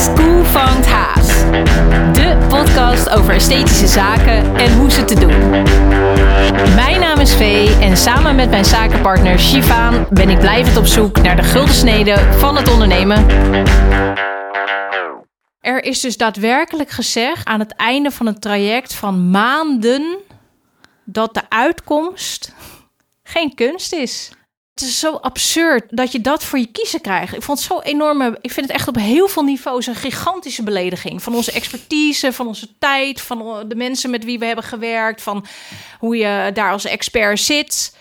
School van Haas. De podcast over esthetische zaken en hoe ze te doen. Mijn naam is Vee en samen met mijn zakenpartner Shivaan ben ik blijvend op zoek naar de gulden snede van het ondernemen. Er is dus daadwerkelijk gezegd aan het einde van een traject van maanden dat de uitkomst geen kunst is. Het is zo absurd dat je dat voor je kiezen krijgt. Ik vond het zo enorme. Ik vind het echt op heel veel niveaus een gigantische belediging. Van onze expertise, van onze tijd, van de mensen met wie we hebben gewerkt, van hoe je daar als expert zit.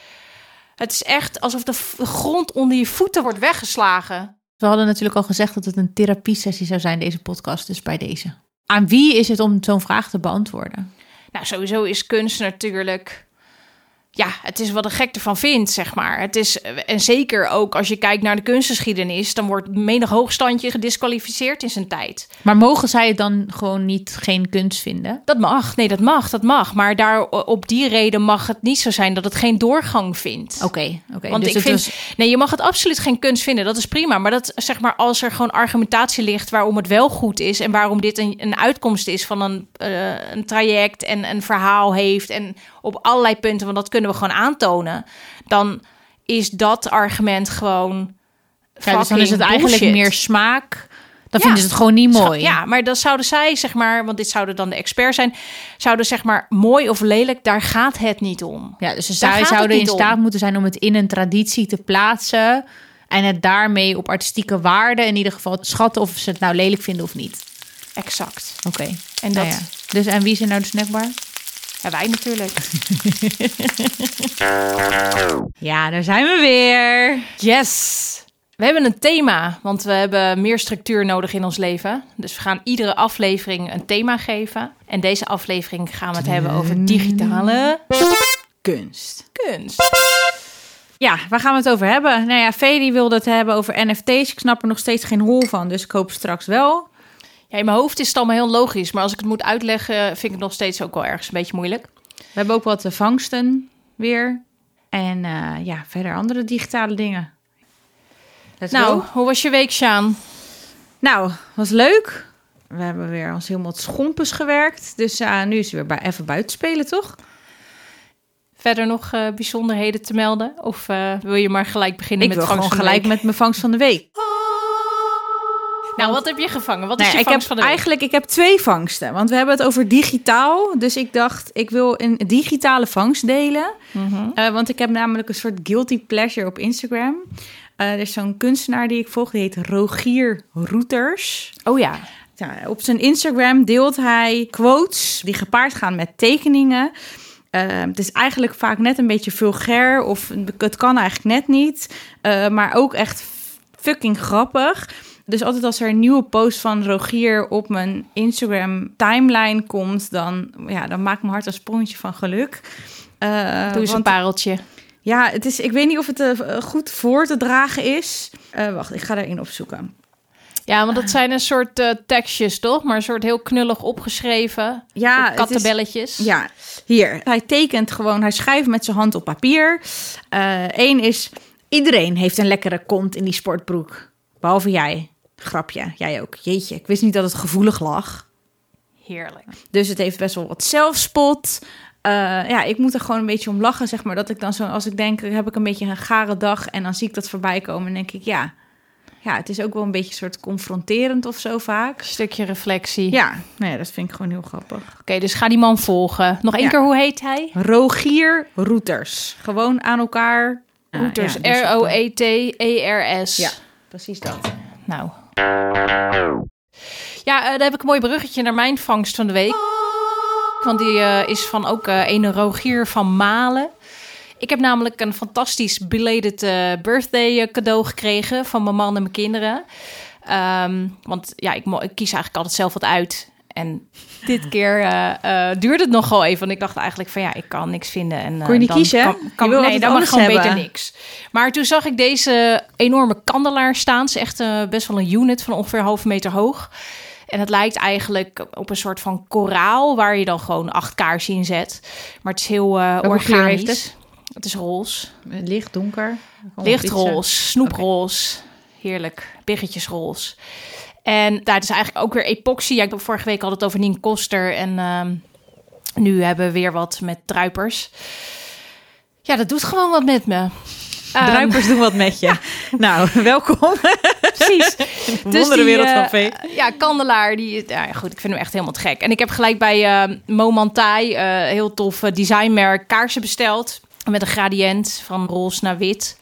Het is echt alsof de grond onder je voeten wordt weggeslagen. We hadden natuurlijk al gezegd dat het een therapiesessie zou zijn, deze podcast, dus bij deze. Aan wie is het om zo'n vraag te beantwoorden? Nou, sowieso is kunst natuurlijk. Ja, het is wat de gek ervan vindt, zeg maar. Het is, en zeker ook als je kijkt naar de kunstgeschiedenis, dan wordt menig hoogstandje gedisqualificeerd in zijn tijd. Maar mogen zij het dan gewoon niet geen kunst vinden? Dat mag, nee, dat mag, dat mag. Maar daar, op die reden mag het niet zo zijn dat het geen doorgang vindt. Oké, oké. Want dus ik vind, was- nee, je mag het absoluut geen kunst vinden. Dat is prima. Maar dat zeg maar als er gewoon argumentatie ligt waarom het wel goed is en waarom dit een, een uitkomst is van een, eh, een traject en een verhaal heeft en op allerlei punten, want dat kunnen we gewoon aantonen, dan is dat argument gewoon. ja, dus dan is het eigenlijk meer smaak. Dan Ja. vinden ze het gewoon niet mooi. Ja, maar dan zouden zij, zeg maar, want dit zouden dan de experts zijn, zouden zeg maar mooi of lelijk, daar gaat het niet om. Ja, dus het zouden in niet om. staat moeten zijn om het in een traditie te plaatsen. En het daarmee op artistieke waarde in ieder geval te schatten of ze het nou lelijk vinden of niet. Exact. Oké. En Nou dat ja. Dus en wie is er nou de snackbar? Ja, wij natuurlijk. Ja, daar zijn we weer. Yes! We hebben een thema, want we hebben meer structuur nodig in ons leven. Dus we gaan iedere aflevering een thema geven. En deze aflevering gaan we het hebben over digitale Kunst. kunst. Ja, waar gaan we het over hebben? Nou ja, die wilde het hebben over NFT's. Ik snap er nog steeds geen hol van, dus ik hoop straks wel. Ja, in mijn hoofd is het allemaal heel logisch, maar als ik het moet uitleggen, vind ik het nog steeds ook wel ergens een beetje moeilijk. We hebben ook wat eh, vangsten weer. En eh, ja, verder andere digitale dingen. Let's nou, go. hoe was je week, Sjaan? Nou, was leuk. We hebben weer ons helemaal het schompens gewerkt. Dus eh, nu is het weer bij, even buiten spelen, toch? Verder nog eh, bijzonderheden te melden? Of eh, wil je maar gelijk beginnen Ik met wil vangst gewoon van de gelijk week? met mijn vangst van de week. Nou, wat heb je gevangen? Wat is Nou je ik heb vangst van de week? eigenlijk ik heb twee vangsten. Want we hebben het over digitaal. Dus ik dacht, ik wil een digitale vangst delen. Mhm. Eh, want ik heb namelijk een soort guilty pleasure op Instagram. Eh, er is zo'n kunstenaar die ik volg, die heet Rogier Roeters. Oh ja. Ja, op zijn Instagram deelt hij quotes die gepaard gaan met tekeningen. Eh, het is eigenlijk vaak net een beetje vulgair of het kan eigenlijk net niet. Maar ook echt fucking grappig. Dus altijd als er een nieuwe post van Rogier op mijn Instagram timeline komt, dan, ja, dan maakt mijn hart een sprongetje van geluk. Eh, Doe eens een want- pareltje. ja, het is, ik weet niet of het eh, goed voor te dragen is. Eh, wacht, ik ga erin opzoeken. Ja, want dat zijn een soort tekstjes, toch? Maar een soort heel knullig opgeschreven. Ja, het is- kattenbelletjes. Ja, hier. Hij tekent gewoon, hij schrijft met zijn hand op papier. Eén is, iedereen heeft een lekkere kont in die sportbroek. Behalve jij. Grapje, jij ook. Jeetje, ik wist niet dat het gevoelig lag. Heerlijk. Dus het heeft best wel wat zelfspot. Eh, ja, ik moet er gewoon een beetje om lachen, zeg maar. Dat ik dan zo, als ik denk, heb ik een beetje een gare dag... en dan zie ik dat voorbij komen en denk ik, ja... Ja, het is ook wel een beetje soort confronterend of zo vaak. Stukje reflectie. Ja, ja, dat vind ik gewoon heel grappig. Oké, dus ga die man volgen. Nog één Ja. keer, hoe heet hij? Rogier Roeters. Gewoon aan elkaar. Ah, Roeters. ja, dus dat- R-O-E-T-E-R-S. Ja, precies dat. Nou. Ja, eh, daar heb ik een mooi bruggetje naar mijn vangst van de week. Want die eh, is van ook eh een Rogier van Malen. Ik heb namelijk een fantastisch belated birthday cadeau gekregen van mijn man en mijn kinderen. Ehm, want ja, ik kies eigenlijk altijd zelf wat uit. En dit keer eh, eh, duurde het nogal even. Want ik dacht eigenlijk van ja, ik kan niks vinden. En, Kon je niet dan kiezen? Kan, Je kan, wil nee, dan mag gewoon hebben. beter niks. Maar toen zag ik deze enorme kandelaar staan. Het is echt best wel een unit van ongeveer halve meter hoog. En het lijkt eigenlijk op een soort van koraal... waar je dan gewoon acht kaarsen in zet. Maar het is heel organisch. het? Het is roze. Licht, donker. Lichtroze, snoeproze. Heerlijk. Biggetjesroze. En daar is eigenlijk ook weer epoxy. Ja, ik heb vorige week had het over Nien Koster. En ehm, nu hebben we weer wat met druipers. Ja, dat doet gewoon wat met me. Ehm, Druipers doen wat met je. Nou, welkom. Precies. Wonderenwereld die, eh, van Vee. Ja, Kandelaar. Die, ja, goed, ik vind hem echt helemaal te gek. En ik heb gelijk bij eh Momantai, eh heel tof eh, designmerk, kaarsen besteld. Met een gradient van roze naar wit.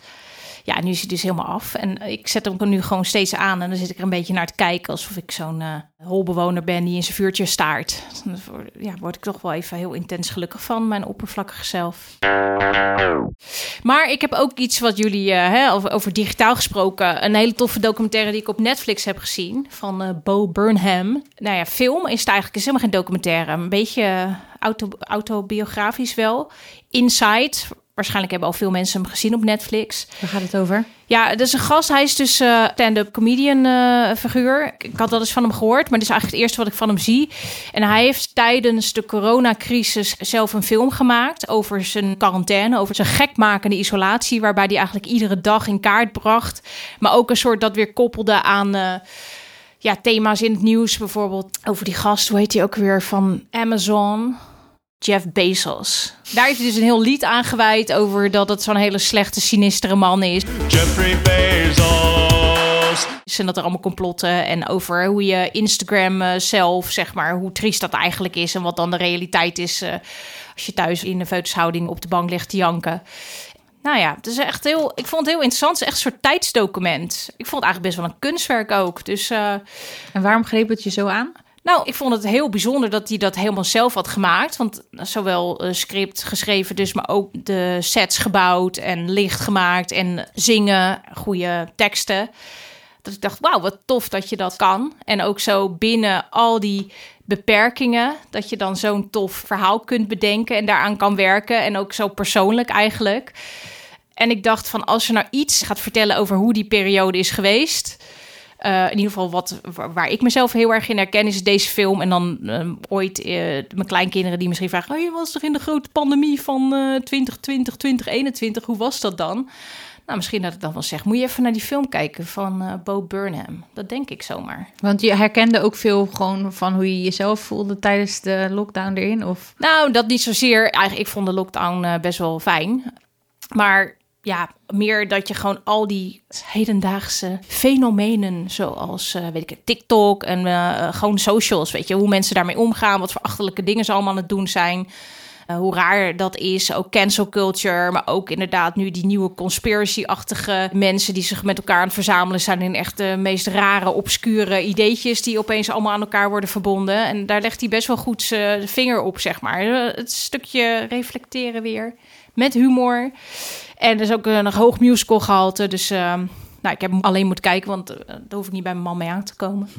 Ja, nu is hij dus helemaal af. En ik zet hem nu gewoon steeds aan. En dan zit ik er een beetje naar te kijken. Alsof ik zo'n eh holbewoner ben die in zijn vuurtje staart. Word- ja, word ik toch wel even heel intens gelukkig van. Mijn oppervlakkige zelf. Maar ik heb ook iets wat jullie, eh, hè, over, over digitaal gesproken. Een hele toffe documentaire die ik op Netflix heb gezien. Van eh, Bo Burnham. Nou ja, film is het eigenlijk is helemaal geen documentaire. Een beetje auto, autobiografisch wel. Inside. Waarschijnlijk hebben al veel mensen hem gezien op Netflix. Waar gaat het over? Ja, dat is een gast. Hij is dus eh stand-up comedian eh, figuur. Ik had wel eens van hem gehoord, maar dit is eigenlijk het eerste wat ik van hem zie. En hij heeft tijdens de coronacrisis zelf een film gemaakt over zijn quarantaine, over zijn gekmakende isolatie, waarbij hij eigenlijk iedere dag in kaart bracht, maar ook een soort dat weer koppelde aan eh, ja, thema's in het nieuws, bijvoorbeeld over die gast, hoe heet hij ook weer van Amazon? Jeff Bezos. Daar heeft hij dus een heel lied aan gewijd over dat het zo'n hele slechte, sinistere man is. Jeffrey Bezos. En dat er allemaal complotten en over hoe je Instagram eh, zelf, zeg maar, hoe triest dat eigenlijk is en wat dan de realiteit is eh, als je thuis in een foutoshouding op de bank ligt te janken. Nou ja, het is echt heel, ik vond het heel interessant. Het is echt een soort tijdsdocument. Ik vond het eigenlijk best wel een kunstwerk ook. Dus eh, En waarom greep het je zo aan? Nou, ik vond het heel bijzonder dat hij dat helemaal zelf had gemaakt. Want zowel eh, script geschreven dus, maar ook de sets gebouwd en licht gemaakt en zingen, goede teksten. Dat ik dacht, wauw, wat tof dat je dat kan. En ook zo binnen al die beperkingen, dat je dan zo'n tof verhaal kunt bedenken en daaraan kan werken. En ook zo persoonlijk eigenlijk. En ik dacht van, als je nou iets gaat vertellen over hoe die periode is geweest... Eh, in ieder geval wat, waar, ik mezelf heel erg in herken, is deze film. En dan eh, ooit eh, mijn kleinkinderen die misschien vragen... Oh, je was toch in de grote pandemie van eh 2020, 2021? Hoe was dat dan? Nou, misschien dat ik dan wel zeg... Moet je even naar die film kijken van eh Bo Burnham. Dat denk ik zomaar. Want je herkende ook veel gewoon van hoe je jezelf voelde tijdens de lockdown erin? Of Nou, dat niet zozeer. Eigenlijk, ik vond de lockdown eh, best wel fijn. Maar ja, meer dat je gewoon al die hedendaagse fenomenen, zoals eh, weet ik, TikTok en eh, gewoon socials, weet je, hoe mensen daarmee omgaan, wat voor achterlijke dingen ze allemaal aan het doen zijn. eh, hoe raar dat is, ook cancel culture, maar ook inderdaad nu die nieuwe conspiracy-achtige mensen die zich met elkaar aan het verzamelen zijn in echt de meest rare, obscure ideetjes die opeens allemaal aan elkaar worden verbonden. En daar legt hij best wel goed zijn vinger op, zeg maar. Eh, Het stukje reflecteren weer met humor. En er is ook een hoog musical gehalte, dus ehm, nou, ik heb hem alleen moeten kijken, want eh, daar hoef ik niet bij mijn man mee aan te komen.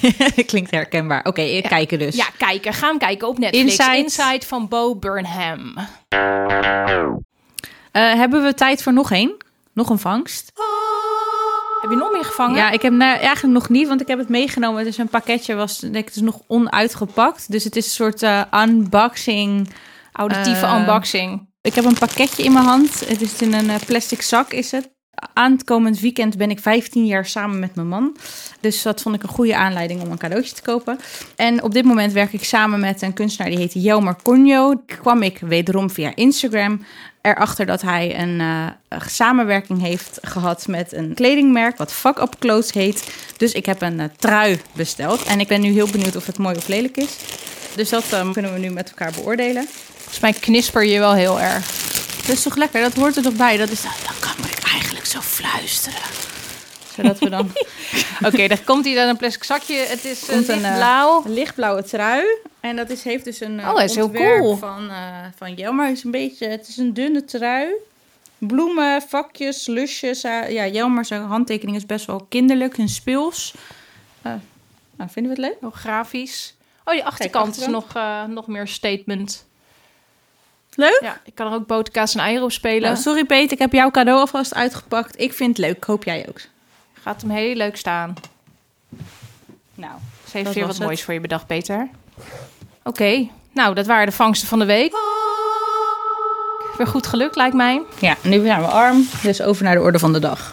klinkt herkenbaar. Oké, kijken dus. Ja, kijken. Ga hem kijken op Netflix. Inside. Inside van Bo Burnham. Eh, hebben we tijd voor nog één? Nog een vangst? Heb je nog meer gevangen? Ja, ik heb nou, eigenlijk nog niet, want ik heb het meegenomen. Het is een pakketje, was denk ik, het is nog onuitgepakt. Dus het is een soort eh, unboxing. Auditieve unboxing. Ik heb een pakketje in mijn hand. Het is in een eh, plastic zak, is het. Aankomend weekend ben ik 15 jaar samen met mijn man. Dus dat vond ik een goede aanleiding om een cadeautje te kopen. En op dit moment werk ik samen met een kunstenaar die heet Jelmer Conjo. Kwam ik wederom via Instagram erachter dat hij een eh, samenwerking heeft gehad met een kledingmerk wat Fuck Up Clothes heet. Dus ik heb een eh, trui besteld. En ik ben nu heel benieuwd of het mooi of lelijk is. Dus dat eh, kunnen we nu met elkaar beoordelen. Volgens mij knisper je wel heel erg. Dat is toch lekker? Dat hoort er toch bij? Dat is, dan kan ik eigenlijk zo fluisteren. Zodat we dan Oké, daar komt hij dan een plastic zakje. Het is uh, Komt een, eh, blauw. een lichtblauwe trui. En dat is, heeft dus een eh, Oh, is heel cool. van, eh van Jelmer. Het is een beetje, het is een dunne trui. Bloemen, vakjes, lusjes. eh, ja, Jelmer zijn handtekening is best wel kinderlijk en speels. Eh, nou, vinden we het leuk? Heel grafisch. Oh, die achterkant is achterkant. nog, eh, nog meer statement. Leuk? Ja, ik kan er ook boterkaas en eieren op spelen. Nou, sorry Peter, ik heb jouw cadeau alvast uitgepakt. Ik vind het leuk. Hoop jij ook. Gaat hem heel leuk staan. Nou, Ze heeft Dat weer wat het. moois voor je bedacht, Peter. Oké, nou, dat waren de vangsten van de week. Weer goed gelukt, lijkt mij. ja, nu zijn we arm. Dus over naar de orde van de dag.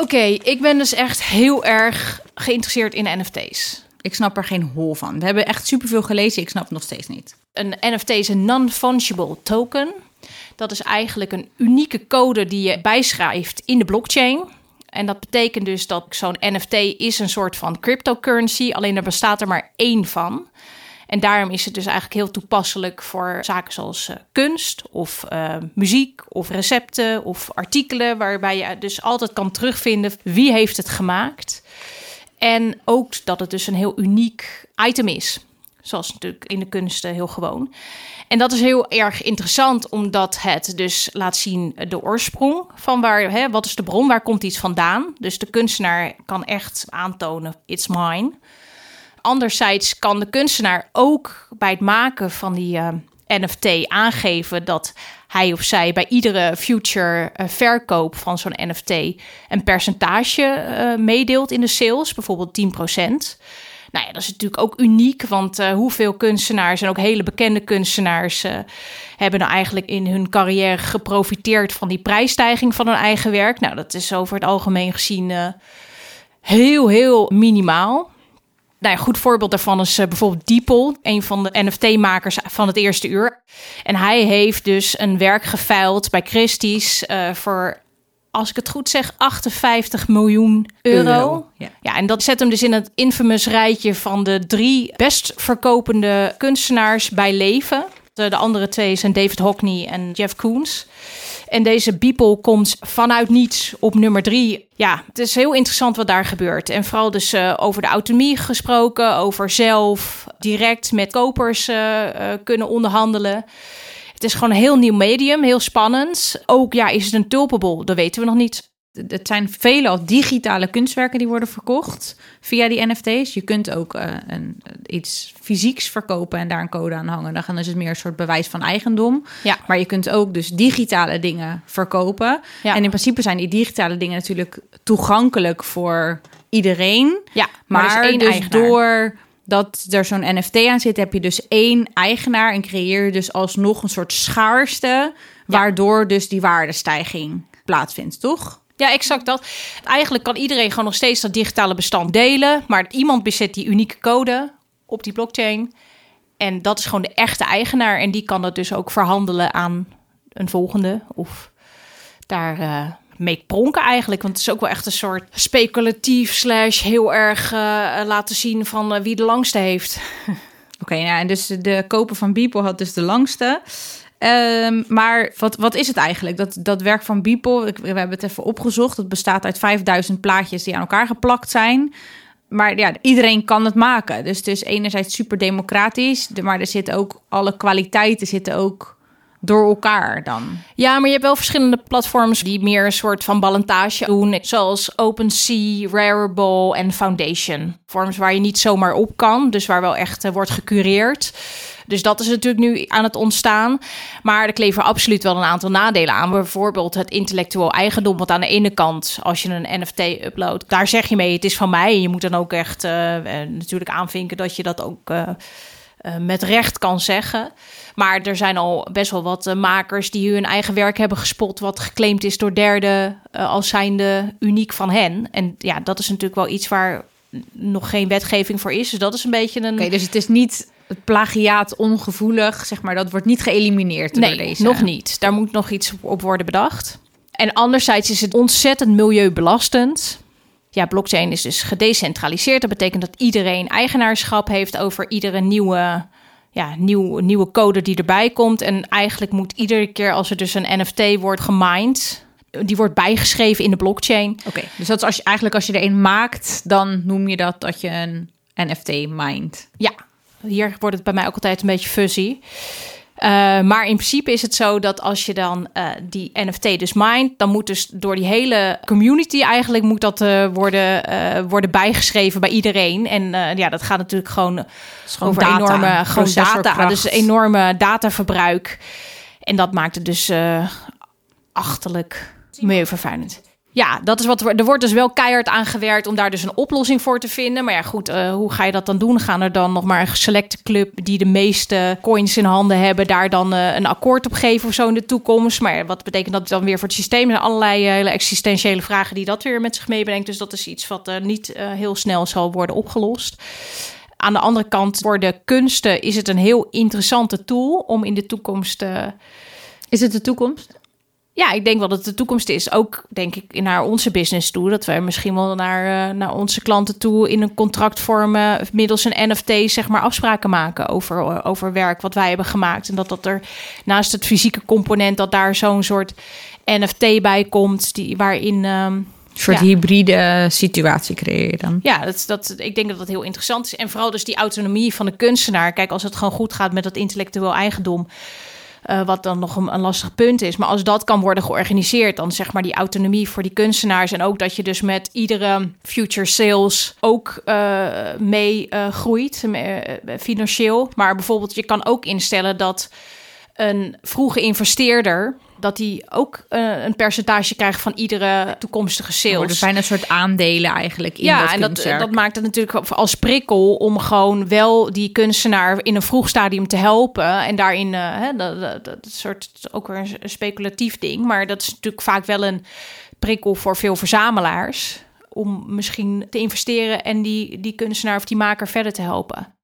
Oké, ik ben dus echt heel erg geïnteresseerd in NFT's. Ik snap er geen hol van. We hebben echt superveel gelezen. Ik snap het nog steeds niet. Een NFT is een non-fungible token. Dat is eigenlijk een unieke code die je bijschrijft in de blockchain. En dat betekent dus dat zo'n NFT is een soort van cryptocurrency, alleen er bestaat er maar één van. En daarom is het dus eigenlijk heel toepasselijk voor zaken zoals eh, kunst of eh, muziek of recepten of artikelen, waarbij je dus altijd kan terugvinden wie heeft het gemaakt. En ook dat het dus een heel uniek item is. Zoals natuurlijk in de kunsten heel gewoon. En dat is heel erg interessant, omdat het dus laat zien de oorsprong van waar, hè, wat is de bron, waar komt iets vandaan. Dus de kunstenaar kan echt aantonen, it's mine. Anderzijds kan de kunstenaar ook bij het maken van die eh, NFT aangeven dat hij of zij bij iedere future eh, verkoop van zo'n NFT een percentage eh, meedeelt in de sales, bijvoorbeeld 10%. Nou ja, dat is natuurlijk ook uniek, want eh, hoeveel kunstenaars en ook hele bekende kunstenaars hebben nou eigenlijk in hun carrière geprofiteerd van die prijsstijging van hun eigen werk? Nou, dat is over het algemeen gezien heel, heel minimaal. Nou ja, goed voorbeeld daarvan is eh, bijvoorbeeld Diepel, een van de NFT-makers van het eerste uur. En hij heeft dus een werk geveild bij Christie's eh, voor, als ik het goed zeg, 58 miljoen euro. Euro, ja. ja, en dat zet hem dus in het infamous rijtje van de drie best verkopende kunstenaars bij leven. De, de andere twee zijn David Hockney en Jeff Koons. En deze Beeple komt vanuit niets op nummer drie. Ja, het is heel interessant wat daar gebeurt. En vooral dus eh, over de autonomie gesproken, over zelf direct met kopers eh, eh, kunnen onderhandelen. Het is gewoon een heel nieuw medium, heel spannend. Ook ja, is het een tulpenbol? Dat weten we nog niet. Het zijn veelal digitale kunstwerken die worden verkocht via die NFT's. Je kunt ook eh, een, iets fysieks verkopen en daar een code aan hangen. Dan is het meer een soort bewijs van eigendom. Ja. Maar je kunt ook dus digitale dingen verkopen. Ja. En in principe zijn die digitale dingen natuurlijk toegankelijk voor iedereen. Ja, Maar, maar, is één dus eigenaar. door dat er zo'n NFT aan zit, heb je dus één eigenaar en creëer je dus alsnog een soort schaarste, waardoor dus die waardestijging plaatsvindt, toch? Ja, exact dat. Eigenlijk kan iedereen gewoon nog steeds dat digitale bestand delen. Maar iemand bezit die unieke code op die blockchain. En dat is gewoon de echte eigenaar. En die kan dat dus ook verhandelen aan een volgende. Of daar eh, mee pronken eigenlijk. Want het is ook wel echt een soort speculatief slash heel erg eh, laten zien van eh, wie de langste heeft. Oké, nou, en dus de koper van Beeple had dus de langste. Ehm, maar wat, wat is het eigenlijk? Dat, dat werk van Beeple, we hebben het even opgezocht. Het bestaat uit 5000 plaatjes die aan elkaar geplakt zijn. Maar ja, iedereen kan het maken. Dus het is enerzijds super democratisch, de- maar er zitten ook alle kwaliteiten zitten ook door elkaar dan. Ja, maar je hebt wel verschillende platforms die meer een soort van ballantage doen. Zoals OpenSea, Rarible en Foundation. Vorms waar je niet zomaar op kan, dus waar wel echt eh, wordt gecureerd. Dus dat is natuurlijk nu aan het ontstaan. Maar er kleven absoluut wel een aantal nadelen aan. Bijvoorbeeld het intellectueel eigendom. Want aan de ene kant, als je een NFT uploadt, daar zeg je mee, het is van mij. En je moet dan ook echt eh, eh, natuurlijk aanvinken dat je dat ook eh, met recht kan zeggen. Maar er zijn al best wel wat makers die hun eigen werk hebben gespot, wat geclaimd is door derden als zijnde uniek van hen. En ja, dat is natuurlijk wel iets waar nog geen wetgeving voor is. Dus dat is een beetje een. Oké, dus het is niet het plagiaat ongevoelig, zeg maar, dat wordt niet geëlimineerd door nee, deze. nog niet. Daar moet nog iets op worden bedacht. En anderzijds is het ontzettend milieubelastend. Ja, blockchain is dus gedecentraliseerd. Dat betekent dat iedereen eigenaarschap heeft over iedere nieuwe, ja, nieuw, nieuwe code die erbij komt. En eigenlijk moet iedere keer als er dus een NFT wordt gemined, die wordt bijgeschreven in de blockchain. Oké, dus dat is als je, eigenlijk als je er een maakt, dan noem je dat dat je een NFT mindt. Ja, hier wordt het bij mij ook altijd een beetje fuzzy. Eh, maar in principe is het zo dat als je dan eh, die NFT dus mindt, dan moet dus door die hele community eigenlijk moet dat eh, worden, eh, worden bijgeschreven bij iedereen. En eh, ja, dat gaat natuurlijk gewoon gewoon over data, enorme gewoon data, dus enorme dataverbruik. En dat maakt het dus eh achterlijk milieuvervuilend. Ja, dat is wat er, wordt dus wel keihard aan gewerkt om daar dus een oplossing voor te vinden. Maar ja, goed, eh, hoe ga je dat dan doen? Gaan er dan nog maar een selecte club die de meeste coins in handen hebben, daar dan eh, een akkoord op geven of zo in de toekomst? Maar wat betekent dat dan weer voor het systeem? Zijn allerlei eh, hele existentiële vragen die dat weer met zich meebrengt. Dus dat is iets wat niet heel snel zal worden opgelost. Aan de andere kant, voor de kunsten is het een heel interessante tool om in de toekomst. Is het de toekomst? Ja, ik denk wel dat de toekomst is. Ook denk ik naar onze business toe. Dat we misschien wel naar, eh, naar onze klanten toe in een contractvorm eh, middels een NFT zeg maar afspraken maken over, eh, over werk wat wij hebben gemaakt. En dat dat er naast het fysieke component dat daar zo'n soort NFT bij komt die waarin ehm, Een soort Ja. hybride situatie dan. ja, dat, dat, ik denk dat dat heel interessant is. En vooral dus die autonomie van de kunstenaar. Kijk, als het gewoon goed gaat met dat intellectueel eigendom... eh, wat dan nog een, lastig punt is. Maar als dat kan worden georganiseerd... dan zeg maar die autonomie voor die kunstenaars... en ook dat je dus met iedere future sales ook eh, mee eh, groeit, financieel. Maar bijvoorbeeld je kan ook instellen dat een vroege investeerder... dat die ook eh, een percentage krijgt van iedere toekomstige Er sales. worden bijna een soort aandelen eigenlijk in Ja, dat en dat, kunstwerk. dat maakt het natuurlijk als prikkel om gewoon wel die kunstenaar in een vroeg stadium te helpen. En daarin, eh, hè, dat, dat, dat soort ook weer een speculatief ding. Maar dat is natuurlijk vaak wel een prikkel voor veel verzamelaars. Om misschien te investeren en die, die kunstenaar of die maker verder te helpen.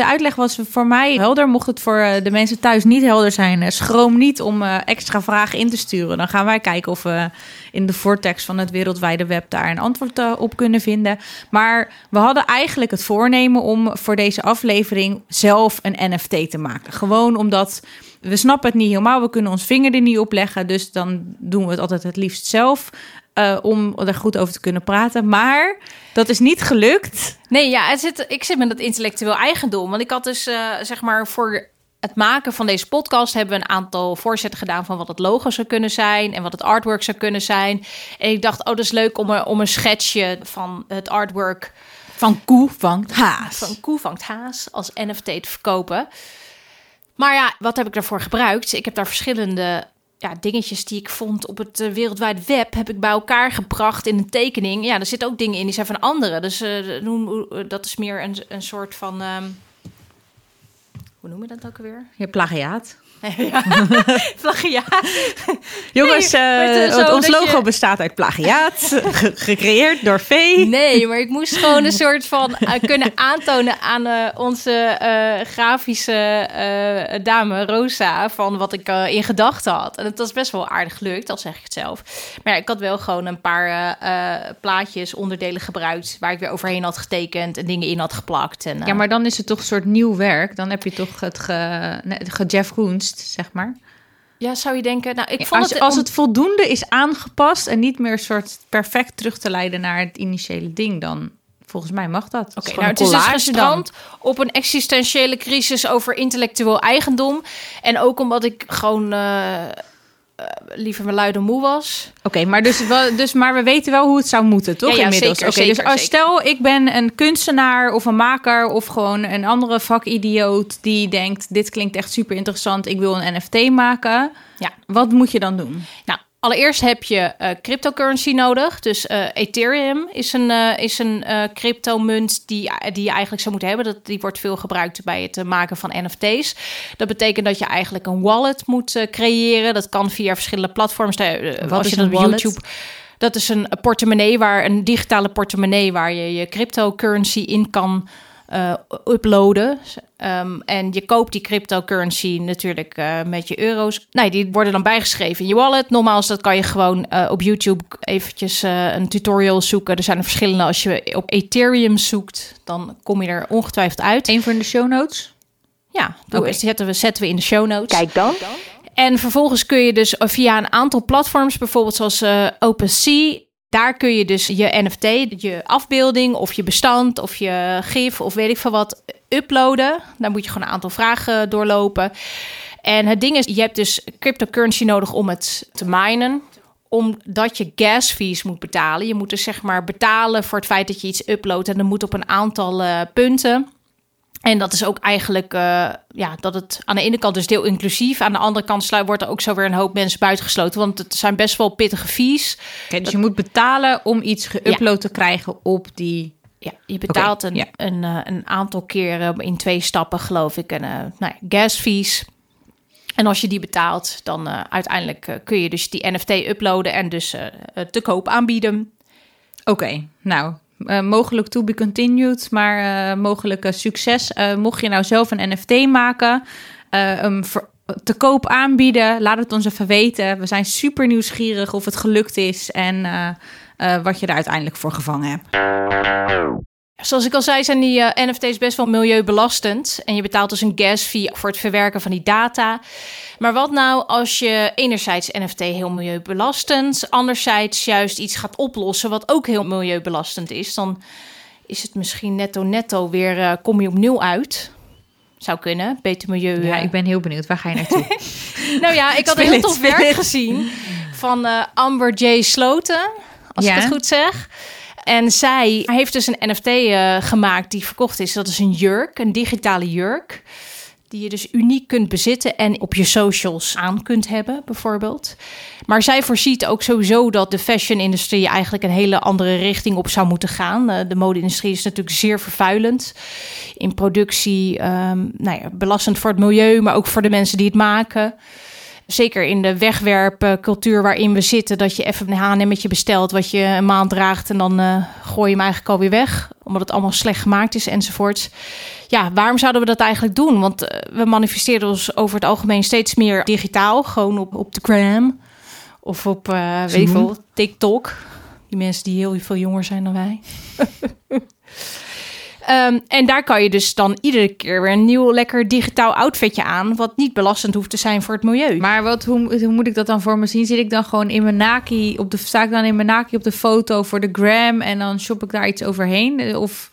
De uitleg was voor mij helder. Mocht het voor eh, de mensen thuis niet helder zijn, eh, schroom niet om eh, extra vragen in te sturen. Dan gaan wij kijken of we in de vortex van het wereldwijde web daar een antwoord op kunnen vinden. Maar we hadden eigenlijk het voornemen om voor deze aflevering zelf een NFT te maken. Gewoon omdat we snappen het niet helemaal. We kunnen ons vinger er niet op leggen. Dus dan doen we het altijd het liefst zelf. Eh, om er goed over te kunnen praten. Maar dat is niet gelukt. Nee, ja, het zit, ik zit met dat intellectueel eigendom. Want ik had dus, eh, zeg maar, voor het maken van deze podcast... hebben we een aantal voorzetten gedaan van wat het logo zou kunnen zijn... en wat het artwork zou kunnen zijn. En ik dacht, oh, dat is leuk om een, om een schetsje van het artwork... Van koe vangt haas. van Koe vangt haas als NFT te verkopen. Maar ja, wat heb ik daarvoor gebruikt? Ik heb daar verschillende ja, dingetjes die ik vond op het eh, wereldwijde web... heb ik bij elkaar gebracht in een tekening. Ja, er zitten ook dingen in die zijn van anderen. Dus eh, noem- eh, dat is meer een, een soort van... ehm, hoe noem je dat ook alweer? Je plagiaat. ja, plagiaat. Jongens, Nee, eh, want ons logo je- bestaat uit plagiaat. ge- gecreëerd door Vee. Nee, maar ik moest gewoon een soort van eh, kunnen aantonen aan eh, onze grafische dame Rosa van wat ik in gedachten had. En het was best wel aardig gelukt, al zeg ik het zelf. Maar ja, ik had wel gewoon een paar plaatjes, onderdelen gebruikt waar ik weer overheen had getekend en dingen in had geplakt. En, Ja, maar dan is het toch een soort nieuw werk. Dan heb je toch het ge, nee, ge Jeff Zeg maar. ja, zou je denken? Nou, ik vond Als, het als het voldoende is aangepast en niet meer soort perfect terug te leiden naar het initiële ding, dan volgens mij mag dat. Oké, nou, het is dus gestrand op een existentiële crisis over intellectueel eigendom. En ook omdat ik gewoon eh, liever mijn luide moe was. Oké, maar, dus, wel- dus, maar we weten wel hoe het zou moeten, toch? Ja, ja, inmiddels. Oké, dus als, stel, ik ben een kunstenaar of een maker of gewoon een andere vakidioot die denkt: dit klinkt echt super interessant, ik wil een NFT maken. Ja. Wat moet je dan doen? Nou, allereerst heb je eh, cryptocurrency nodig. Dus eh, Ethereum is een, eh, is een cryptomunt die, die je eigenlijk zou moeten hebben. Dat, die wordt veel gebruikt bij het maken van NFT's. Dat betekent dat je eigenlijk een wallet moet creëren. Dat kan via verschillende platforms. Wat als je dat op? YouTube... Dat is een portemonnee waar een digitale portemonnee waar je je cryptocurrency in kan eh, uploaden. Ehm, en je koopt die cryptocurrency natuurlijk eh, met je euro's. Nee, die worden dan bijgeschreven in je wallet. Normaal dat kan je gewoon eh, op YouTube eventjes een tutorial zoeken. Er zijn er verschillende. Als je op Ethereum zoekt, dan kom je er ongetwijfeld uit. Eén voor in de show notes. Ja, doe, Oké. zetten, we, zetten we in de show notes. Kijk dan. En vervolgens kun je dus via een aantal platforms, bijvoorbeeld zoals OpenSea, daar kun je dus je NFT, je afbeelding of je bestand of je gif of weet ik veel wat uploaden. Daar moet je gewoon een aantal vragen doorlopen. En het ding is, je hebt dus cryptocurrency nodig om het te minen omdat je gas fees moet betalen. Je moet dus zeg maar betalen voor het feit dat je iets uploadt. En dat moet op een aantal eh, punten. En dat is ook eigenlijk, eh, ja, dat het aan de ene kant is deel inclusief. Aan de andere kant sluit, wordt er ook zo weer een hoop mensen buitengesloten. Want het zijn best wel pittige fees. Oké, dus je moet betalen om iets geüpload te krijgen op die... Ja, je betaalt een, ja. een, eh, een aantal keren in twee stappen, geloof ik, een uh, nou ja, gas fees. En als je die betaalt, dan eh, uiteindelijk eh, kun je dus die NFT uploaden en dus eh, eh, te koop aanbieden. Oké, nou, eh, mogelijk to be continued, maar eh, mogelijk eh, succes. Mocht je nou zelf een NFT maken, te koop aanbieden, laat het ons even weten. We zijn super nieuwsgierig of het gelukt is en wat je er uiteindelijk voor gevangen hebt. Zoals ik al zei, zijn die eh, NFT's best wel milieubelastend. En je betaalt dus een gas fee voor het verwerken van die data. Maar wat nou als je enerzijds NFT heel milieubelastend, anderzijds juist iets gaat oplossen wat ook heel milieubelastend is, dan is het misschien netto netto weer eh, kom je op nul uit. Zou kunnen, beter milieu. Ja, eh. ik ben heel benieuwd. Waar ga je naartoe? Nou ja, ik had een heel tof werk gezien van Amber J. Sloten, als Ja. ik het goed zeg. En zij heeft dus een NFT eh, gemaakt die verkocht is. Dat is een jurk, een digitale jurk. Die je dus uniek kunt bezitten en op je socials aan kunt hebben, bijvoorbeeld. Maar zij voorziet ook sowieso dat de fashion-industrie eigenlijk een hele andere richting op zou moeten gaan. Eh, de mode-industrie is natuurlijk zeer vervuilend in productie. ehm, nou ja, belastend voor het milieu, maar ook voor de mensen die het maken. Zeker in de wegwerpcultuur waarin we zitten, dat je even een H&M'tje bestelt wat je een maand draagt en dan eh, gooi je hem eigenlijk alweer weg, omdat het allemaal slecht gemaakt is enzovoorts. Ja, waarom zouden we dat eigenlijk doen? Want eh, we manifesteren ons over het algemeen steeds meer digitaal, gewoon op, op de gram of op, eh weet ik Zoom. veel, TikTok. Die mensen die heel veel jonger zijn dan wij. Ehm, en daar kan je dus dan iedere keer weer een nieuw lekker digitaal outfitje aan, wat niet belastend hoeft te zijn voor het milieu. Maar wat, hoe, moet ik dat dan voor me zien? Zit ik dan gewoon in mijn naki op de sta ik dan in mijn naki op de foto voor de gram en dan shop ik daar iets overheen? Of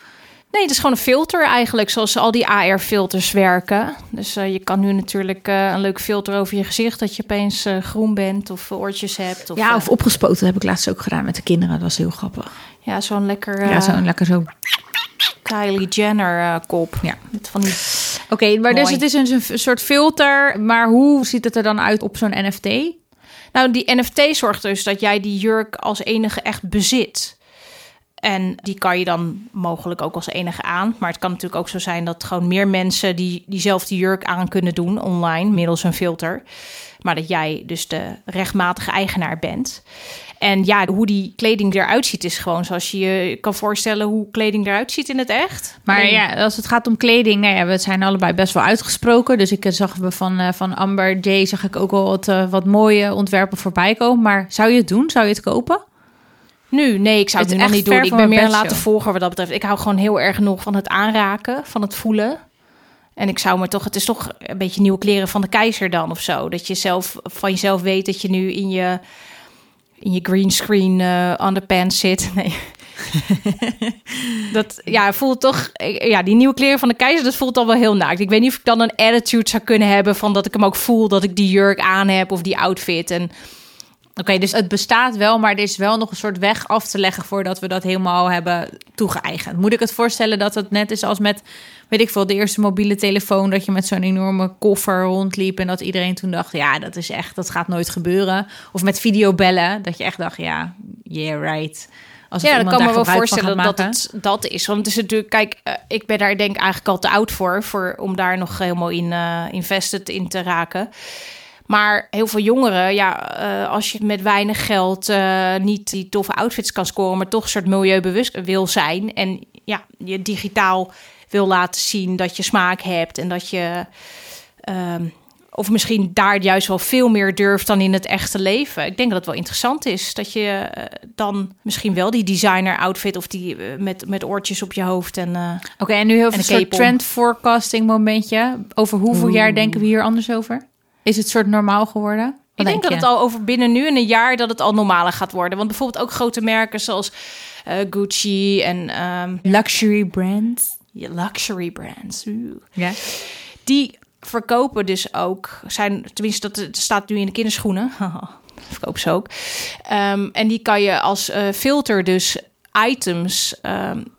Nee, het is gewoon een filter eigenlijk, zoals al die AR-filters werken. Dus eh, je kan nu natuurlijk eh, een leuk filter over je gezicht, dat je opeens eh, groen bent of oortjes hebt. Of, ja, of opgespoten heb ik laatst ook gedaan met de kinderen. Dat was heel grappig. ja, zo'n lekker ja, zo lekker zo. Kylie Jenner kop. Ja. Met van die... Oké, maar dus het is een, een soort filter. Maar hoe ziet het er dan uit op zo'n NFT? Nou, die NFT zorgt dus dat jij die jurk als enige echt bezit. En die kan je dan mogelijk ook als enige aan. Maar het kan natuurlijk ook zo zijn dat gewoon meer mensen die diezelfde jurk aan kunnen doen online middels een filter. Maar dat jij dus de rechtmatige eigenaar bent. En ja, hoe die kleding eruit ziet is gewoon zoals je je kan voorstellen hoe kleding eruit ziet in het echt. Maar Alleen- ja, als het gaat om kleding, nou ja, we zijn allebei best wel uitgesproken. Dus ik eh, zag we van, eh, van Amber J zag ik ook al wat, eh, wat mooie ontwerpen voorbij komen. Maar zou je het doen? Zou je het kopen? Nu, nee, ik zou Het het, is nu nog niet doen. Ik ben meer een late volger wat dat betreft. Ik hou gewoon heel erg nog van het aanraken, van het voelen. En ik zou me toch, het is toch een beetje nieuwe kleren van de keizer dan of zo. Dat je zelf van jezelf weet dat je nu in je, in je greenscreen eh underpants zit. Nee. dat ja, voelt toch, ja, die nieuwe kleren van de keizer, dat voelt al wel heel naakt. Ik weet niet of ik dan een attitude zou kunnen hebben van dat ik hem ook voel dat ik die jurk aan heb of die outfit. En Oké, dus het bestaat wel, maar er is wel nog een soort weg af te leggen voordat we dat helemaal hebben toegeëigend. Moet ik het voorstellen dat het net is als met, weet ik veel, de eerste mobiele telefoon, dat je met zo'n enorme koffer rondliep en dat iedereen toen dacht, ja, dat is echt, dat gaat nooit gebeuren. Of met videobellen, dat je echt dacht, ja, yeah, right. Als Ja, dat kan me wel voorstellen dat het dat is. Want het is natuurlijk, kijk, eh, ik ben daar denk ik eigenlijk al te oud voor, voor om daar nog helemaal in uh, invested in te raken. Maar heel veel jongeren, ja, uh, als je met weinig geld uh, niet die toffe outfits kan scoren, maar toch een soort milieubewust wil zijn en ja, je digitaal wil laten zien dat je smaak hebt en dat je. Um, of misschien daar juist wel veel meer durft dan in het echte leven. Ik denk dat het wel interessant is. Dat je uh, dan misschien wel die designer outfit of die uh, met, met oortjes op je hoofd. En, uh, Oké, okay, en nu heel veel een soort trend forecasting momentje. Over hoeveel jaar denken we hier anders over? Is het soort normaal geworden? Wat ik denk, denk dat het al over binnen nu en een jaar dat het al normaler gaat worden. Want bijvoorbeeld ook grote merken zoals uh, Gucci en um, luxury brands. Ja, luxury brands. Ja. Die verkopen dus ook, zijn, tenminste dat het staat nu in de kinderschoenen. verkopen ze ook. Um, en die kan je als uh, filter dus items um,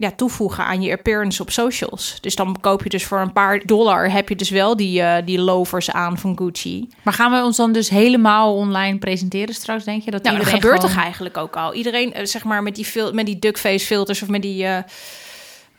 ja, toevoegen aan je appearance op socials. Dus dan koop je dus voor een paar dollar heb je dus wel die, eh, die lovers aan van Gucci. Maar gaan we ons dan dus helemaal online presenteren straks, denk je? Dat Nou, dat gebeurt gewoon- toch eigenlijk ook al. Iedereen, eh, zeg maar, met die, met die duckface filters of met die... eh,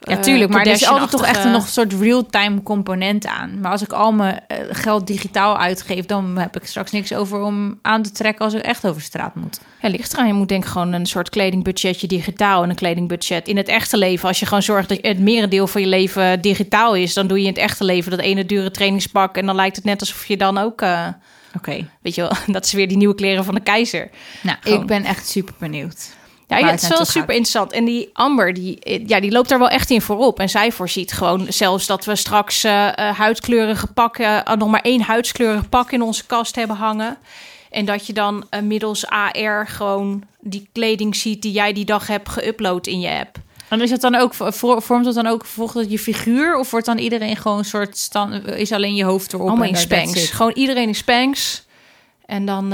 Ja, tuurlijk, maar er is altijd toch echt een nog een soort real-time component aan. Maar als ik al mijn eh, geld digitaal uitgeef, dan heb ik straks niks over om aan te trekken als ik echt over straat moet. Ja, ligt eraan. Je moet denk ik gewoon een soort kledingbudgetje digitaal en een kledingbudget in het echte leven. Als je gewoon zorgt dat het merendeel van je leven digitaal is, dan doe je in het echte leven dat ene dure trainingspak en dan lijkt het net alsof je dan ook, eh, Oké, weet je wel, dat is weer die nieuwe kleren van de keizer. nou, Gewoon. ik ben echt super benieuwd. Ja, het is wel super gaat. interessant. En die Amber, die, ja, die loopt daar wel echt in voorop. En zij voorziet gewoon zelfs dat we straks eh eh, huidkleurige pakken, eh, nog maar één huidskleurige pak in onze kast hebben hangen. En dat je dan middels AR gewoon die kleding ziet die jij die dag hebt geüpload in je app. En is het dan ook, vor- vormt het dan ook volgens je figuur? Of wordt dan iedereen gewoon een soort stand, is alleen je hoofd erop? Allemaal in it? Gewoon iedereen in Spanx. En dan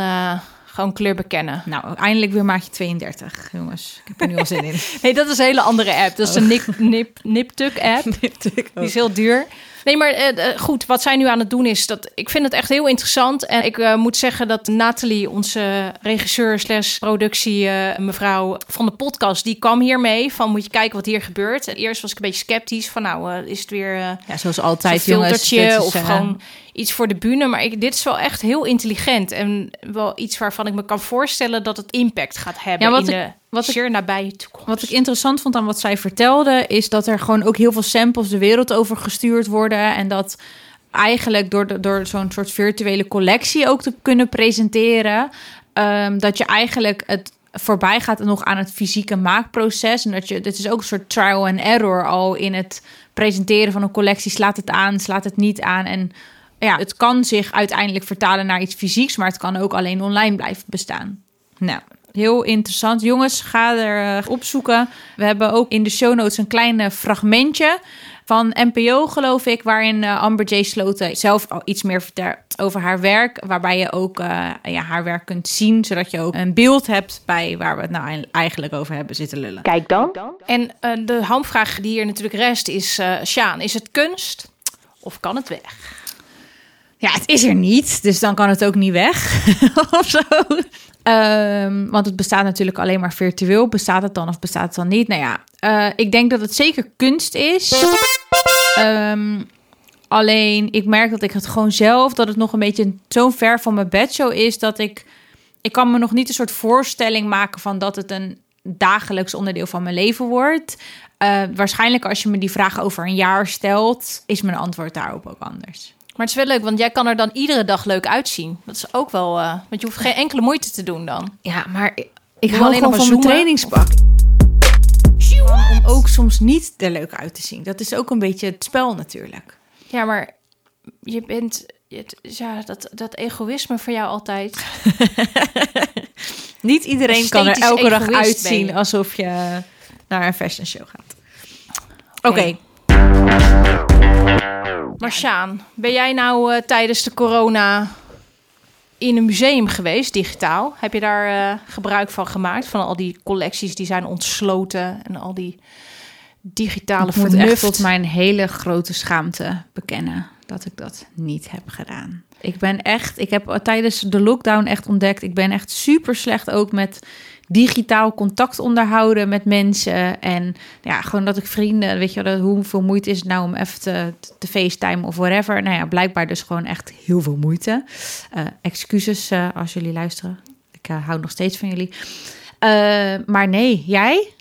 gewoon kleur bekennen. Nou, eindelijk weer maatje 32, jongens. Ik heb er nu al zin in. Nee, dat is een hele andere app. Dat is de Nip, Nip, Niptuk app. Die is heel duur. Nee, maar eh, eh, goed, wat zij nu aan het doen is dat ik vind het echt heel interessant. En ik eh, moet zeggen dat Nathalie, onze regisseur slash productie eh, mevrouw van de podcast, die kwam hiermee van moet je kijken wat hier gebeurt. En eerst was ik een beetje sceptisch van nou is het weer Ja, zoals altijd, jongens. of gewoon iets voor de bühne. Maar ik, dit is wel echt heel intelligent en wel iets waarvan ik me kan voorstellen dat het impact gaat hebben Ja, wat in ik- de wat ik- zeer nabije toekomst. Wat ik interessant vond aan wat zij vertelde, is dat er gewoon ook heel veel samples de wereld over gestuurd worden. En dat eigenlijk door, de, door zo'n soort virtuele collectie ook te kunnen presenteren, ehm, dat je eigenlijk het voorbij gaat nog aan het fysieke maakproces. En dat je, dit is ook een soort trial and error al in het presenteren van een collectie. Slaat het aan, slaat het niet aan. En ja, het kan zich uiteindelijk vertalen naar iets fysieks, maar het kan ook alleen online blijven bestaan. Nou, heel interessant. Jongens, ga er eh, opzoeken. We hebben ook in de show notes een klein eh, fragmentje van NPO, geloof ik, waarin eh, Amber J. Sloten zelf al iets meer vertelt over haar werk, waarbij je ook eh, ja, haar werk kunt zien, zodat je ook een beeld hebt bij waar we het nou eigenlijk over hebben zitten lullen. Kijk dan. En eh, de hamvraag die hier natuurlijk rest is, eh Sjaan, is het kunst of kan het weg? Ja, het is er niet, dus dan kan het ook niet weg of zo. Ehm, want het bestaat natuurlijk alleen maar virtueel. Bestaat het dan of bestaat het dan niet? Nou ja, eh, ik denk dat het zeker kunst is. Ehm, alleen, ik merk dat ik het gewoon zelf, dat het nog een beetje zo ver van mijn bedshow is, dat ik, ik kan me nog niet een soort voorstelling maken van dat het een dagelijks onderdeel van mijn leven wordt. Eh, waarschijnlijk als je me die vraag over een jaar stelt, is mijn antwoord daarop ook anders. Maar het is wel leuk, want jij kan er dan iedere dag leuk uitzien. Dat is ook wel, eh, want je hoeft geen enkele moeite te doen dan. Ja, maar ik, ik hou alleen gewoon van mijn trainingspak. Om, om ook soms niet er leuk uit te zien. Dat is ook een beetje het spel natuurlijk. Ja, maar je bent, het, ja, dat, dat egoïsme voor jou altijd. Niet iedereen kan er elke dag uitzien alsof je naar een fashion show gaat. Oké, Oké. Maar Sjaan, ben jij nou eh, tijdens de corona in een museum geweest, digitaal? Heb je daar eh, gebruik van gemaakt? Van al die collecties die zijn ontsloten en al die digitale ik moet vernuft? echt tot mijn hele grote schaamte bekennen dat ik dat niet heb gedaan. Ik ben echt, ik heb tijdens de lockdown echt ontdekt, ik ben echt super slecht ook met digitaal contact onderhouden met mensen. En ja, gewoon dat ik vrienden, weet je, hoeveel moeite is het nou om even te, te facetimen of whatever. Nou ja, blijkbaar dus gewoon echt heel veel moeite. Eh, excuses eh, als jullie luisteren. Ik eh, hou nog steeds van jullie. Maar nee, jij?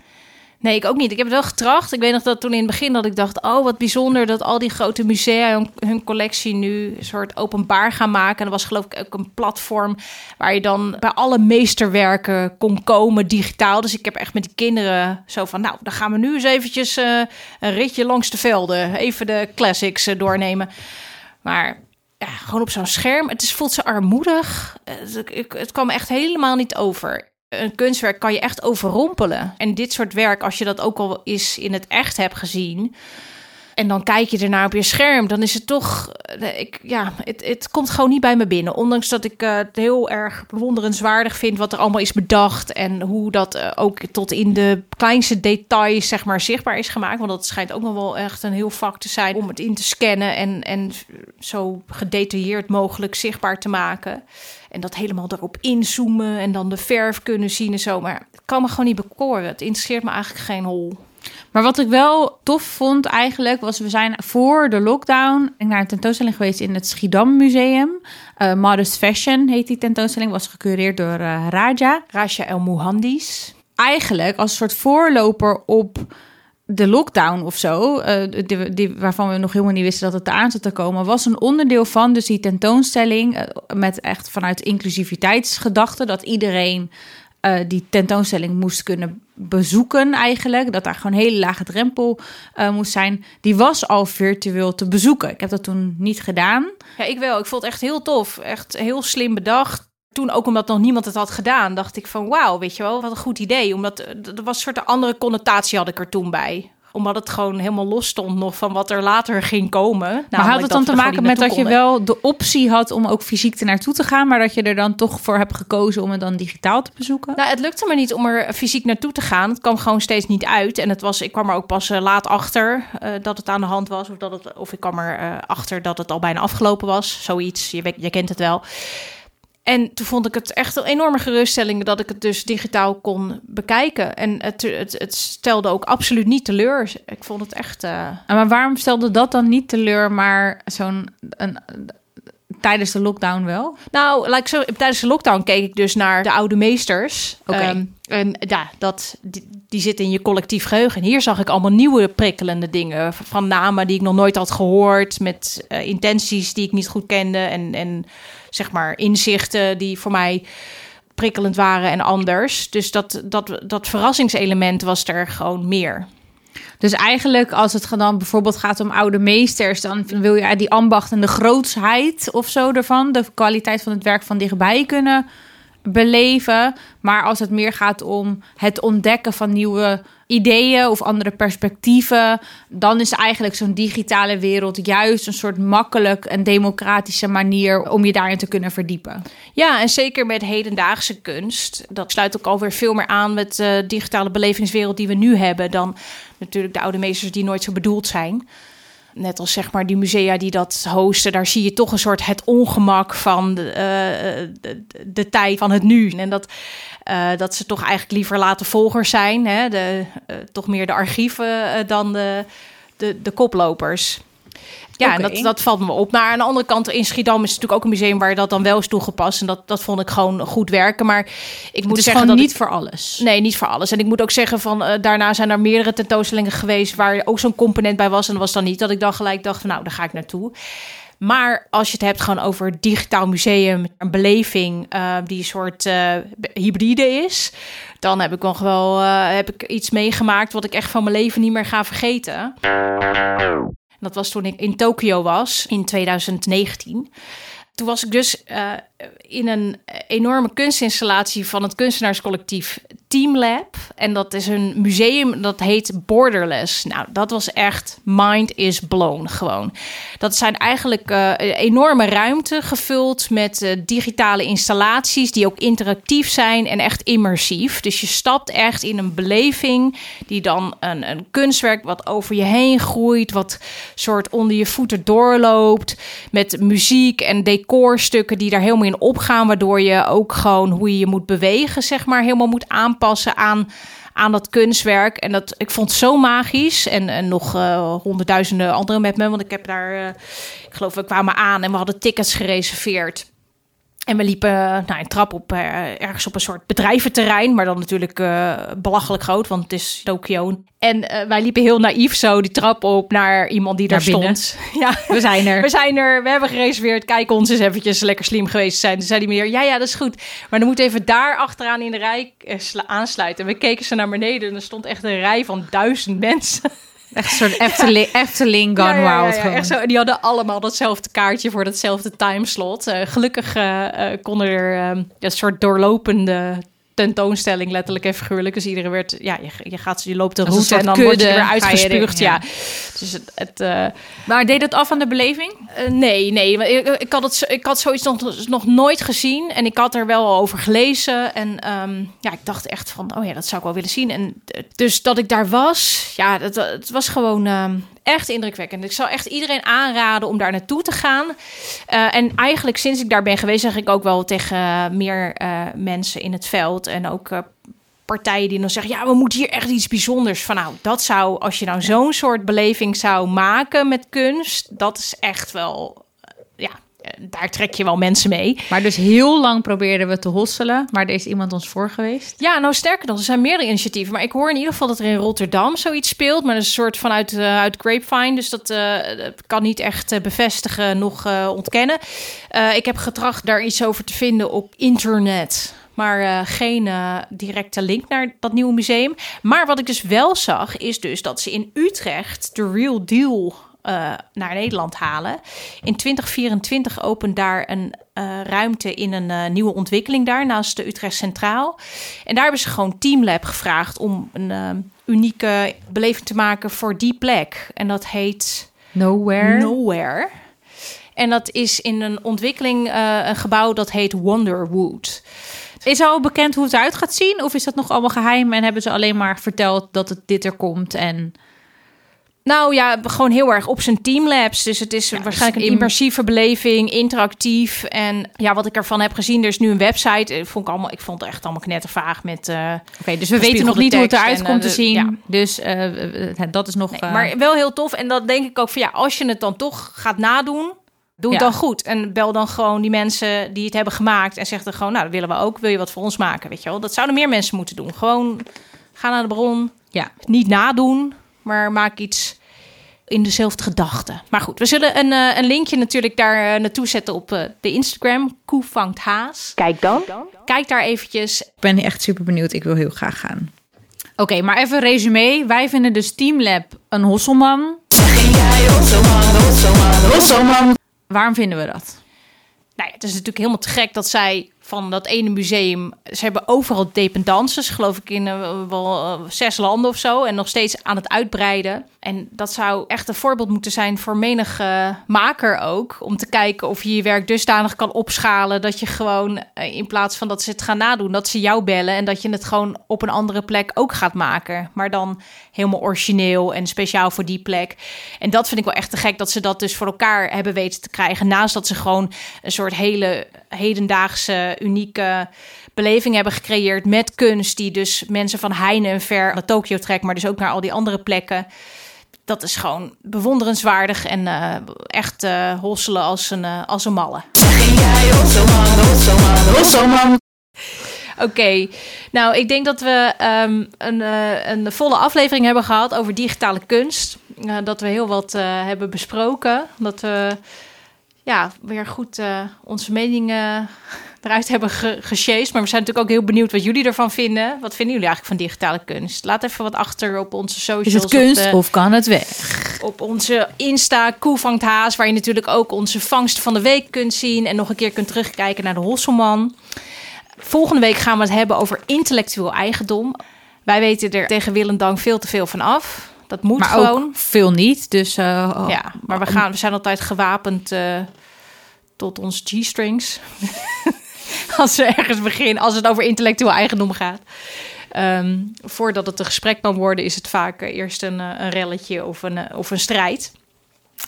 Nee, ik ook niet. Ik heb het wel getracht. Ik weet nog dat toen in het begin dat ik dacht... oh, wat bijzonder dat al die grote musea hun, collectie nu een soort openbaar gaan maken. En er was geloof ik ook een platform waar je dan bij alle meesterwerken kon komen digitaal. Dus ik heb echt met die kinderen zo van... nou, dan gaan we nu eens eventjes eh, een ritje langs de velden. Even de classics eh, doornemen. Maar ja, gewoon op zo'n scherm. Het is, voelt zo armoedig. Eh, ik- het kwam echt helemaal niet over. Een kunstwerk kan je echt overrompelen. En dit soort werk, als je dat ook al eens in het echt hebt gezien, en dan kijk je ernaar op je scherm, dan is het toch, eh, ik, ja, het, het komt gewoon niet bij me binnen. Ondanks dat ik eh, het heel erg bewonderenswaardig vind wat er allemaal is bedacht en hoe dat eh, ook tot in de kleinste details zeg maar zichtbaar is gemaakt. Want dat schijnt ook nog wel echt een heel vak te zijn om het in te scannen en, en zo gedetailleerd mogelijk zichtbaar te maken. En dat helemaal erop inzoomen en dan de verf kunnen zien en zo. Maar het kan me gewoon niet bekoren. Het interesseert me eigenlijk geen hol. Maar wat ik wel tof vond eigenlijk, was we zijn voor de lockdown naar een tentoonstelling geweest in het Schiedam Museum. Eh, Modest Fashion heet die tentoonstelling, was gecureerd door eh, Raja. Raja El Mohandis. Eigenlijk als een soort voorloper op de lockdown of zo, eh, die, die, waarvan we nog helemaal niet wisten dat het eraan zat te komen, was een onderdeel van dus die tentoonstelling met echt vanuit inclusiviteitsgedachte dat iedereen eh, die tentoonstelling moest kunnen bezoeken eigenlijk, dat daar gewoon een hele lage drempel eh, moest zijn. Die was al virtueel te bezoeken. Ik heb dat toen niet gedaan. Ja, ik wel. Ik vond het echt heel tof. Echt heel slim bedacht. Toen ook omdat nog niemand het had gedaan, dacht ik van wauw, weet je wel, wat een goed idee. Omdat eh, er was een soort andere connotatie had ik er toen bij omdat het gewoon helemaal los stond nog van wat er later ging komen. maar had het dan te maken met dat je wel de optie had om ook fysiek er naartoe te gaan, maar dat je er dan toch voor hebt gekozen om het dan digitaal te bezoeken? Nou, het lukte me niet om er fysiek naartoe te gaan. Het kwam gewoon steeds niet uit. En het was, ik kwam er ook pas eh, laat achter uh, dat het aan de hand was. Of, dat het, of ik kwam er uh, achter dat het al bijna afgelopen was. Zoiets. Je, je kent het wel. En toen vond ik het echt een enorme geruststelling dat ik het dus digitaal kon bekijken. En het, het, het stelde ook absoluut niet teleur. Ik vond het echt. Uh... Maar waarom stelde dat dan niet teleur, maar zo'n. Tijdens de lockdown wel? Nou, like zo, tijdens de lockdown keek ik dus naar de oude meesters. Oké. Okay. Um, en ja, dat, die, die zitten in je collectief geheugen. En hier zag ik allemaal nieuwe prikkelende dingen. Van namen die ik nog nooit had gehoord. Met uh, intenties die ik niet goed kende. En, en zeg maar inzichten die voor mij prikkelend waren en anders. Dus dat, dat, dat verrassingselement was er gewoon meer. Dus eigenlijk, als het dan bijvoorbeeld gaat om oude meesters, dan wil je die ambacht en de grootsheid of zo ervan, de kwaliteit van het werk van dichtbij kunnen beleven. Maar als het meer gaat om het ontdekken van nieuwe ideeën of andere perspectieven, dan is eigenlijk zo'n digitale wereld juist een soort makkelijk en democratische manier om je daarin te kunnen verdiepen. Ja, en zeker met hedendaagse kunst. Dat sluit ook alweer veel meer aan met de digitale belevingswereld die we nu hebben dan natuurlijk de oude meesters die nooit zo bedoeld zijn net als zeg maar die musea die dat hosten, daar zie je toch een soort het ongemak van de, uh, de, tijd van het nu. En dat, uh, dat ze toch eigenlijk liever laten volgers zijn, hè? De, uh, toch meer de archieven dan de, de, de koplopers. Ja, okay. en dat, dat valt me op. Maar aan de andere kant, in Schiedam is natuurlijk ook een museum waar dat dan wel is toegepast. En dat, dat vond ik gewoon goed werken. Maar ik moet zeggen dat niet ik, voor alles. Nee, niet voor alles. En ik moet ook zeggen van uh, daarna zijn er meerdere tentoonstellingen geweest waar ook zo'n component bij was. En dat was dan niet dat ik dan gelijk dacht van nou, daar ga ik naartoe. Maar als je het hebt gewoon over digitaal museum, een beleving uh, die een soort uh, hybride is, dan heb ik nog wel uh, heb ik iets meegemaakt wat ik echt van mijn leven niet meer ga vergeten. Dat was toen ik in Tokio was in 2019. Toen was ik dus uh, in een enorme kunstinstallatie van het kunstenaarscollectief Team Lab. En dat is een museum dat heet Borderless. Nou, dat was echt mind is blown gewoon. Dat zijn eigenlijk uh, enorme ruimte gevuld met uh, digitale installaties die ook interactief zijn en echt immersief. Dus je stapt echt in een beleving die dan een, een kunstwerk wat over je heen groeit, wat soort onder je voeten doorloopt met muziek en decorstukken die daar helemaal opgaan, waardoor je ook gewoon hoe je je moet bewegen, zeg maar, helemaal moet aanpassen aan, aan dat kunstwerk. En dat ik vond het zo magisch. En, en nog uh, honderdduizenden anderen met me, want ik heb daar, uh, ik geloof, we kwamen aan en we hadden tickets gereserveerd. En we liepen nou, een trap op, uh, ergens op een soort bedrijventerrein, maar dan natuurlijk uh, belachelijk groot, want het is Tokio. En uh, wij liepen heel naïef zo die trap op naar iemand die daar stond. Ja, we zijn er. We zijn er, we hebben gereserveerd. Kijk ons eens eventjes lekker slim geweest zijn. Toen zei die meneer, ja, ja, dat is goed. Maar dan moet even daar achteraan in de rij aansluiten. En we keken ze naar beneden en er stond echt een rij van duizend mensen. Echt een soort Efteling, ja. Efteling gone ja, wild. Ja, echt zo. Die hadden allemaal datzelfde kaartje voor datzelfde timeslot. Uh, gelukkig uh, uh, konden er een soort doorlopende tentoonstelling, letterlijk en figuurlijk. Dus iedereen werd, ja, je, je, gaat, je loopt de route en dan word je weer uitgespuugd. Ja. ja. Dus het, het eh, Maar deed het af aan de beleving? eh, nee, nee. Ik, ik, had het, ik had zoiets nog, nog nooit gezien. En ik had er wel over gelezen. En ehm, ja, ik dacht echt van, oh ja, dat zou ik wel willen zien. En eh, dus dat ik daar was, ja, dat, het was gewoon ehm, echt indrukwekkend. Ik zou echt iedereen aanraden om daar naartoe te gaan. Eh, en eigenlijk sinds ik daar ben geweest, zeg ik ook wel tegen meer eh, mensen in het veld. En ook eh, partijen die dan zeggen: ja, we moeten hier echt iets bijzonders van. Nou, dat zou, als je nou zo'n soort beleving zou maken met kunst, dat is echt wel, ja, daar trek je wel mensen mee. Maar dus heel lang probeerden we te hosselen, maar er is iemand ons voor geweest. Ja, nou sterker nog, er zijn meerdere initiatieven. Maar ik hoor in ieder geval dat er in Rotterdam zoiets speelt. Maar dat is een soort vanuit eh, uit Grapevine. Dus dat, eh, dat kan niet echt eh, bevestigen, nog eh, ontkennen. Eh, ik heb getracht daar iets over te vinden op internet. Maar eh, geen eh, directe link naar dat nieuwe museum. Maar wat ik dus wel zag, is dus dat ze in Utrecht de Real Deal eh, naar Nederland halen. In 2024 opent daar een eh, ruimte in een eh, nieuwe ontwikkeling daar naast de Utrecht Centraal. En daar hebben ze gewoon Teamlab gevraagd om een unieke beleving te maken voor die plek. En dat heet Nowhere. Nowhere. En dat is in een ontwikkeling, een gebouw dat heet Wonderwood. Is al bekend hoe het eruit gaat zien? Of is dat nog allemaal geheim en hebben ze alleen maar verteld dat het dit er komt? En Nou ja, gewoon heel erg op zijn teamlabs. Dus het is waarschijnlijk dus een in- immersieve beleving, interactief. En ja, wat ik ervan heb gezien, er is nu een website. Eh, Vond ik, allemaal, ik vond het echt allemaal knettervaag met... eh, Oké, dus we weten nog niet hoe het eruit en, komt eh, te de- zien. ja. Dus eh, eh, dat is nog. Nee, eh, maar wel heel tof. En dat denk ik ook van ja, als je het dan toch gaat nadoen, doe het Ja. dan goed. En bel dan gewoon die mensen die het hebben gemaakt en zeg dan gewoon, nou, dat willen we ook. Wil je wat voor ons maken? Weet je wel? Dat zouden meer mensen moeten doen. Gewoon ga naar de bron. Ja. Niet nadoen, maar maak iets in dezelfde gedachten. Maar goed, we zullen een, eh, een linkje natuurlijk daar eh, naartoe zetten op eh, de Instagram. Koe vangt haas. Kijk dan. Kijk daar eventjes. Ik ben echt super benieuwd. Ik wil heel graag gaan. Oké, maar even een resume. Wij vinden dus Teamlab een hosselman. Waarom vinden we dat? Nou ja, het is natuurlijk helemaal te gek dat zij van dat ene museum... Ze hebben overal dependances, geloof ik in eh, wel eh, zes landen of zo. En nog steeds aan het uitbreiden. En dat zou echt een voorbeeld moeten zijn voor menig eh, maker ook. Om te kijken of je je werk dusdanig kan opschalen... dat je gewoon eh, in plaats van dat ze het gaan nadoen... dat ze jou bellen en dat je het gewoon op een andere plek ook gaat maken. Maar dan helemaal origineel en speciaal voor die plek. En dat vind ik wel echt te gek dat ze dat dus voor elkaar hebben weten te krijgen. Naast dat ze gewoon een soort hele hedendaagse, unieke beleving hebben gecreëerd met kunst. Die dus mensen van Heine en ver naar Tokio trekt, maar dus ook naar al die andere plekken. Dat is gewoon bewonderenswaardig en eh, echt eh hosselen als een, eh, als een malle. Oké, nou ik denk dat we ehm, een, een volle aflevering hebben gehad over digitale kunst. Dat we heel wat hebben besproken. Dat we ja, weer goed onze meningen eruit hebben ge. Maar we zijn natuurlijk ook heel benieuwd wat jullie ervan vinden. Wat vinden jullie eigenlijk van digitale kunst? Laat even wat achter op onze socials. Is het kunst de- of kan het weg? op onze Insta, Koe vangt haas, waar je natuurlijk ook onze vangst van de week kunt zien en nog een keer kunt terugkijken naar de Hosselman. Volgende week gaan we het hebben over intellectueel eigendom. Wij weten er tegen wil en dank veel te veel van af. Dat moet Maar gewoon. ook veel niet. Dus eh, ja, maar we, gaan, we zijn altijd gewapend eh, tot ons G-strings. als we ergens beginnen, als het over intellectueel eigendom gaat. Ehm, voordat het een gesprek kan worden, is het vaak eerst een, eh, een relletje of een, eh, of een strijd.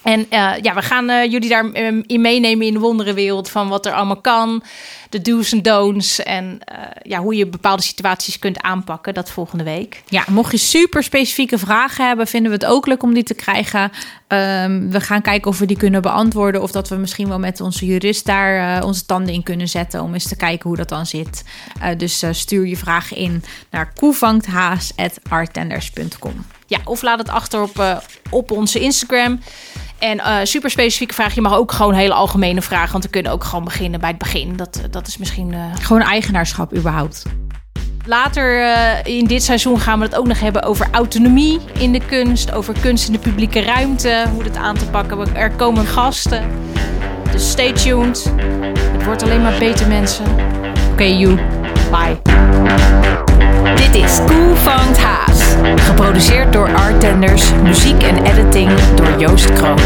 En eh, ja, we gaan eh, jullie daarin in meenemen in de wonderenwereld van wat er allemaal kan. De do's en don'ts en eh, ja, hoe je bepaalde situaties kunt aanpakken. Dat volgende week. Ja, mocht je super specifieke vragen hebben, vinden we het ook leuk om die te krijgen. Ehm, we gaan kijken of we die kunnen beantwoorden. Of dat we misschien wel met onze jurist daar onze tanden in kunnen zetten. Om eens te kijken hoe dat dan zit. Dus stuur je vragen in naar koevangthaas.arttenders.com. Ja, of laat het achter op, eh, op onze Instagram. En eh, super specifieke vraag. Je mag ook gewoon hele algemene vragen. Want we kunnen ook gewoon beginnen bij het begin. Dat, dat is misschien. eh, Gewoon eigenaarschap überhaupt. Later eh, in dit seizoen gaan we het ook nog hebben over autonomie in de kunst. Over kunst in de publieke ruimte. Hoe dat aan te pakken. Er komen gasten. Dus stay tuned. Het wordt alleen maar beter mensen. Oké, you. Dit is Cool Vangt Haas. Geproduceerd door Artenders. Muziek en editing door Joost Kroon.